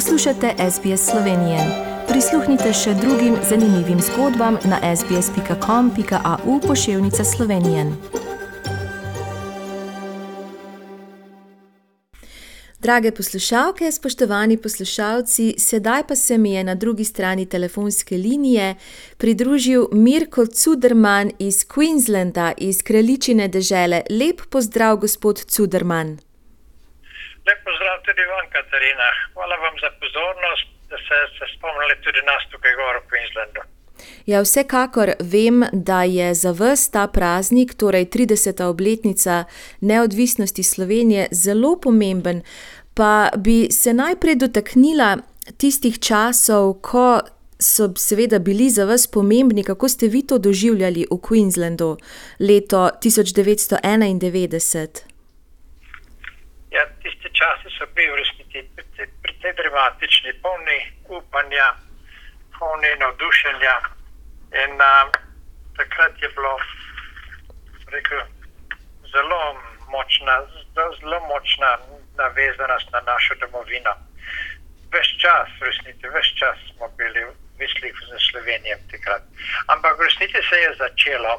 Poslušate SBS Slovenije. Prisluhnite še drugim zanimivim zgodbam na sbsp.com.au pošiljka Slovenije. Drage poslušalke, spoštovani poslušalci, sedaj pa se mi je na drugi strani telefonske linije pridružil Mirko Cuderman iz Queenslanda, iz kraljičine dežele. Lep pozdrav, gospod Cuderman. Lep pozdrav tudi vam, Katarina. Hvala vam za pozornost, da ste se spomnili tudi nas tukaj gor v Queenslandu. Ja, vsekakor vem, da je za vas ta praznik, torej 30. obletnica neodvisnosti Slovenije, zelo pomemben. Pa bi se najprej dotaknila tistih časov, ko so seveda bili za vas pomembni, kako ste vi to doživljali v Queenslandu leto 1991. Tisti časi so bili v resnici precej, precej dramatični, polni upanja, polni navdušenja. In uh, takrat je bilo rekel, zelo močna, zelo močna navezanost na našo domovino. Ves čas, v resnici, ves čas smo bili v mislih za Slovenijo takrat. Ampak v resnici se je začelo,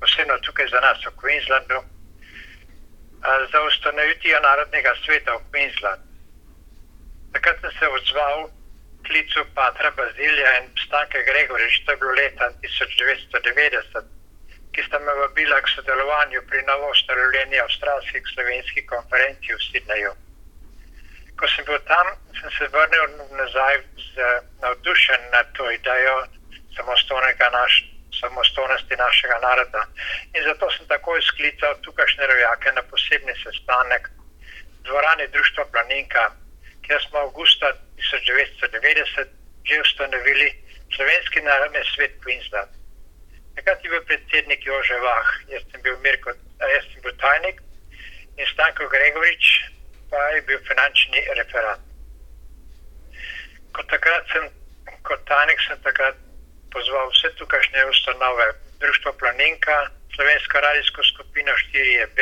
posebno tukaj za nas v Queenslandu, za ustanovitev Narodnega sveta v Queenslandu. Takrat sem se odzval klicu Patra Bazilija in Stanke Gregorič, to je bilo leta 1990, ki sta me vabila k sodelovanju pri novo ustanovljeni avstralski slovenski konferenci v Sydneyju. Ko sem bil tam, sem se vrnil nazaj z navdušen nad to idejo samostojnega našega samostojnosti našega naroda. In zato sem takoj sklical tukajšnje rojake na posebni sestanek v dvorani Društva Planinka, kjer smo avgusta 1990 že ustanovili Slovenski narodni svet Queensland. Takrat je bil predsednik Jože Vah, jaz sem bil, Mirko, jaz sem bil tajnik in Stanko Gregorič pa je bil finančni referat. Kot takrat sem, kot tajnik sem takrat pozval vse tukajšnje ustanove, Društvo Planinka, Slovenska radijska skupina 4B,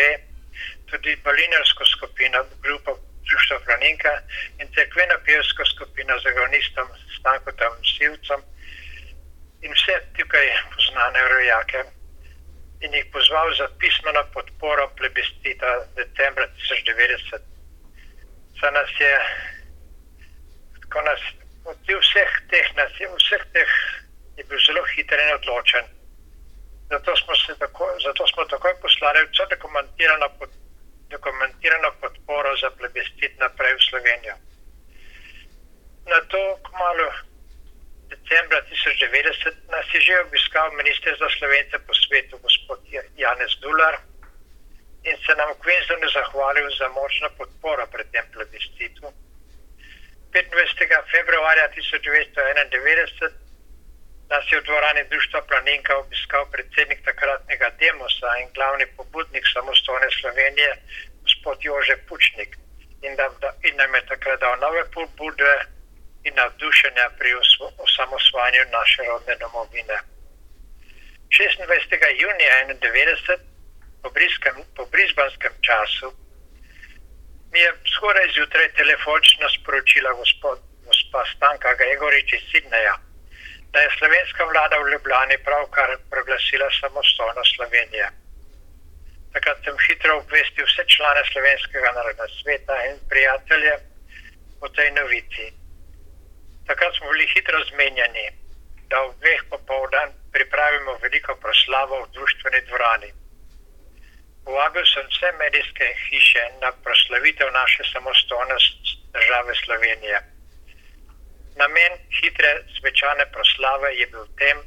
tudi Balinarsko skupino, grupo Društva Planinka in Cerkvena pevska skupina z agonistom Stankotom Silcem in vse tukaj poznane rojake in jih pozval za pismeno podporo plebiscita decembra 1990. Za nas je, ko nas od vseh teh, nas je vseh teh je bil zelo hiter in odločen. Zato smo, tako, zato smo takoj poslali vso dokumentirano, pod, dokumentirano podporo za plebiscit naprej v Slovenijo. Na to, kmalo decembra 1990, nas je že obiskal minister za slovence po svetu, gospod Janez Dular, in se nam v Queenslandu zahvalil za močno podporo pred tem plebiscitu. 25. februarja 1991 nas je v dvorani Društva Planinka obiskal predsednik takratnega Demosa in glavni pobudnik samostojne Slovenije, gospod Jože Pučnik, in, da, da, in nam je takrat dal nove pobude in navdušenja pri osamosvanju naše rodne domovine. 26. junija 1991, po, po brizbanskem času, mi je skoraj zjutraj telefonično sporočila gospod, gospa Stanka Gregorič iz Sidneja da je slovenska vlada v Ljubljani pravkar proglasila samostojno Slovenijo. Takrat sem hitro obvestil vse člane slovenskega narodnega sveta in prijatelje o tej novici. Takrat smo bili hitro zmenjeni, da v dveh popoldan pripravimo veliko proslavo v družbeni dvorani. Povabil sem vse medijske hiše na proslavitev naše samostojnosti države Slovenije. Namen hitre svečane proslave je bil v tem,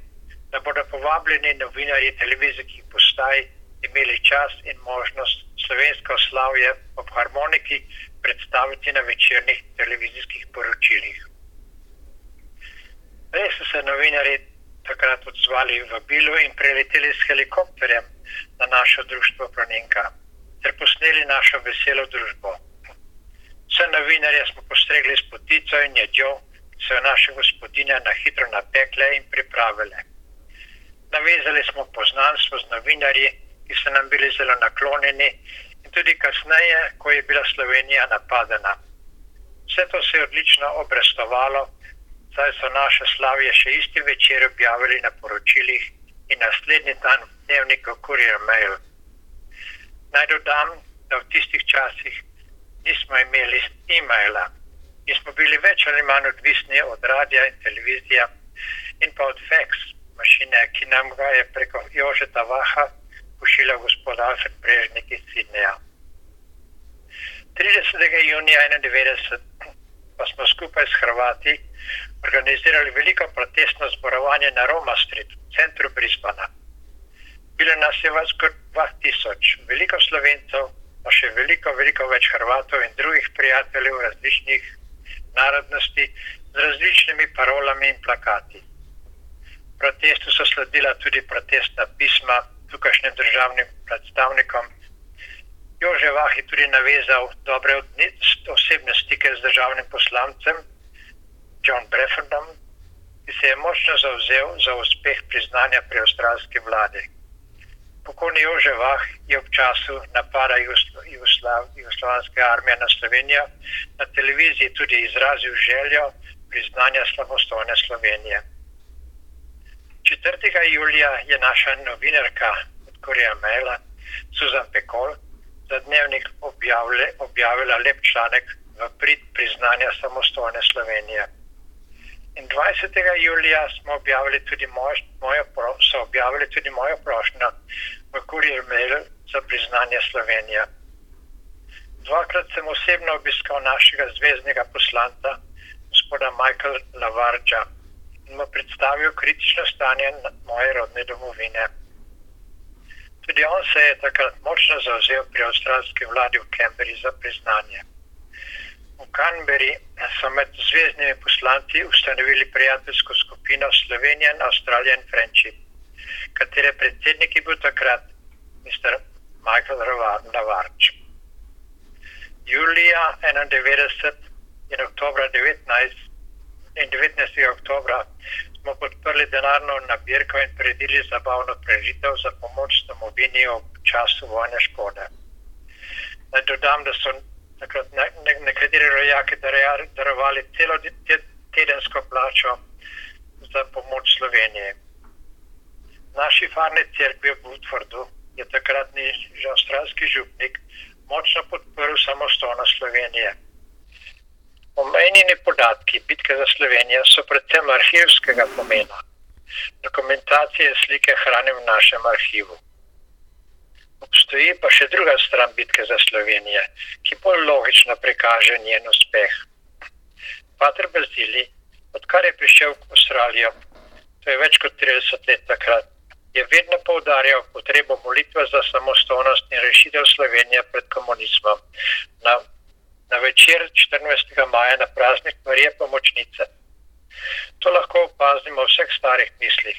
da bodo povabljeni novinarji televizijskih postaj imeli čas in možnost slovensko slavje ob harmoniki predstaviti na večernih televizijskih poročilih. Res so se novinarji takrat odzvali v Bilu in preleteli s helikopterjem na našo društvo Planinka ter posneli našo veselo družbo. Vse novinarje smo postregli s potico in jedjo, so naše gospodine na hitro napekle in pripravile. Navezali smo poznanstvo z novinarji, ki so nam bili zelo naklonjeni, in tudi kasneje, ko je bila Slovenija napadena. Vse to se je odlično obrestovalo, saj so naše slavje še isti večer objavili na poročilih in naslednji dan v dnevniku Courier Mail. Naj dodam, da v tistih časih nismo imeli e-maila in smo bili več ali manj odvisni od radia in televizije in pa od fax mašine, ki nam ga je preko Jožeta Vaha pošiljal gospod Alfred Brežnik iz Sidneja. 30. junija 1991 pa smo skupaj s Hrvati organizirali veliko protestno zborovanje na Roma Street, v centru Brisbana. Bilo nas je več kot 2000, veliko slovencev, pa še veliko, veliko več Hrvatov in drugih prijateljev različnih narodnosti z različnimi parolami in plakati. Protestu so sledila tudi protestna pisma tukajšnjim državnim predstavnikom. Jože Vah je tudi navezal dobre osebne stike z državnim poslancem John Breffendom, ki se je močno zauzel za uspeh priznanja pri avstralski vladi. Pokojni Jože Vah je v času napada Jugoslavijske armije na Slovenijo na televiziji tudi izrazil željo priznanja samostojne Slovenije. 4. julija je naša novinarka od Korija Mela, Susan Pekol, za dnevnik objavile, objavila lep članek v prid priznanja samostojne Slovenije. In 20. julija smo objavili tudi moj, mojo, so objavili tudi mojo prošnjo v Courier Mail za priznanje Slovenije. Dvakrat sem osebno obiskal našega zvezdnega poslanca, gospoda Michaela Lavarča, in mu predstavil kritično stanje moje rodne domovine. Tudi on se je takrat močno zauzel pri avstralski vladi v Canberri za priznanje. V Canberri so med zvezdnimi poslanci ustanovili prijateljsko skupino Slovenijan, Australijan, Friendship, katere predsednik je bil takrat Mr. Michael Lavarč. Julija 91 in oktobra 19 in 19. oktobra smo podprli denarno nabirko in predili zabavno prežitev za pomoč domovini v času vojne škode. Naj dodam, da so takrat ne, ne, nekateri rojaki darovali celo tedensko plačo za pomoč Sloveniji. Naši farni cerkvi v Budfordu je takratni že avstralski župnik močno podprl samostojnost Slovenije. Omenjeni podatki bitke za Slovenijo so predvsem arhivskega pomena. Dokumentacije slike hranim v našem arhivu. Obstoji pa še druga stran bitke za Slovenijo, ki bolj logično prikaže njen uspeh. Pater Bazili, odkar je prišel v Avstralijo, to je več kot 30 let takrat, je vedno poudarjal potrebo molitve za samostojnost in rešitev Slovenije pred komunizmom. Na na večer 14. maja na praznik Marije Pomočnice. To lahko opazimo v vseh starih mislih.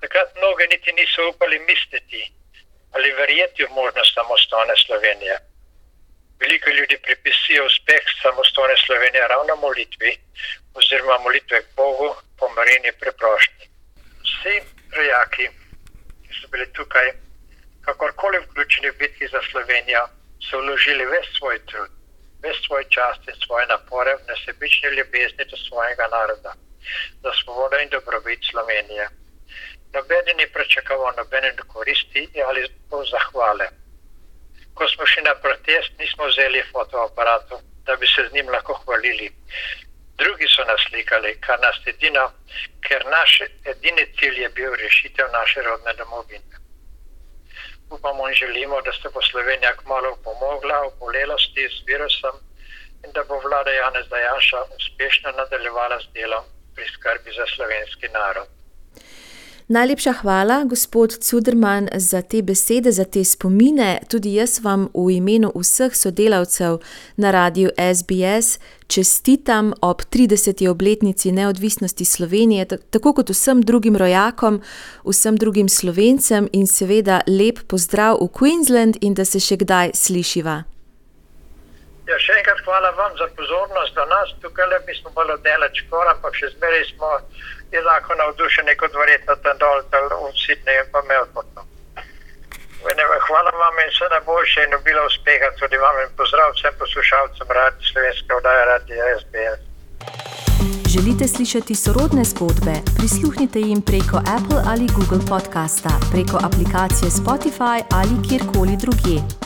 Takrat mnogi niti niso upali misliti ali verjeti v možnost samostojne Slovenije. Veliko ljudi pripisijo uspeh samostojne Slovenije ravno molitvi oziroma molitve k Bogu, pomarini preprošni. Vsi rojaki, ki so bili tukaj, kakorkoli vključeni v bitki za Slovenijo, so vložili ves svoj trud ves svoj čas in svoje napore v nesebični ljubezni do svojega naroda, za svobodo in dobrobit Slovenije. Nobeni ni pričakoval nobene koristi ali zahvale. Ko smo šli na protest, nismo vzeli fotoaparatov, da bi se z njim lahko hvalili. Drugi so nas slikali, kar nas edino, ker naš edini cilj je bil rešitev naše rodne domovine upamo in želimo, da se bo Slovenija kmalo pomogla v bolelosti z virusom in da bo vlada Janez Dajanša uspešno nadaljevala z delom pri skrbi za slovenski narod. Najlepša hvala, gospod Cuderman, za te besede, za te spomine. Tudi jaz vam v imenu vseh sodelavcev na radiju SBS čestitam ob 30. obletnici neodvisnosti Slovenije, tako kot vsem drugim rojakom, vsem drugim slovencem in seveda lep pozdrav v Queensland in da se še kdaj slišiva. Ja, še enkrat hvala vam za pozornost do nas. Tukaj le, mi smo bolj oddaleč, ampak še zmeraj smo enako navdušeni kot verjetno tam dol, v Sydneyju in pa Melbourneu. Hvala vam in vse najboljše in obilo uspeha tudi vam in pozdrav vsem poslušalcem Radio Slovenske oddaje Radio SBS. Želite slišati sorodne zgodbe? Prisluhnite jim preko Apple ali Google podcasta, preko aplikacije Spotify ali kjerkoli drugje.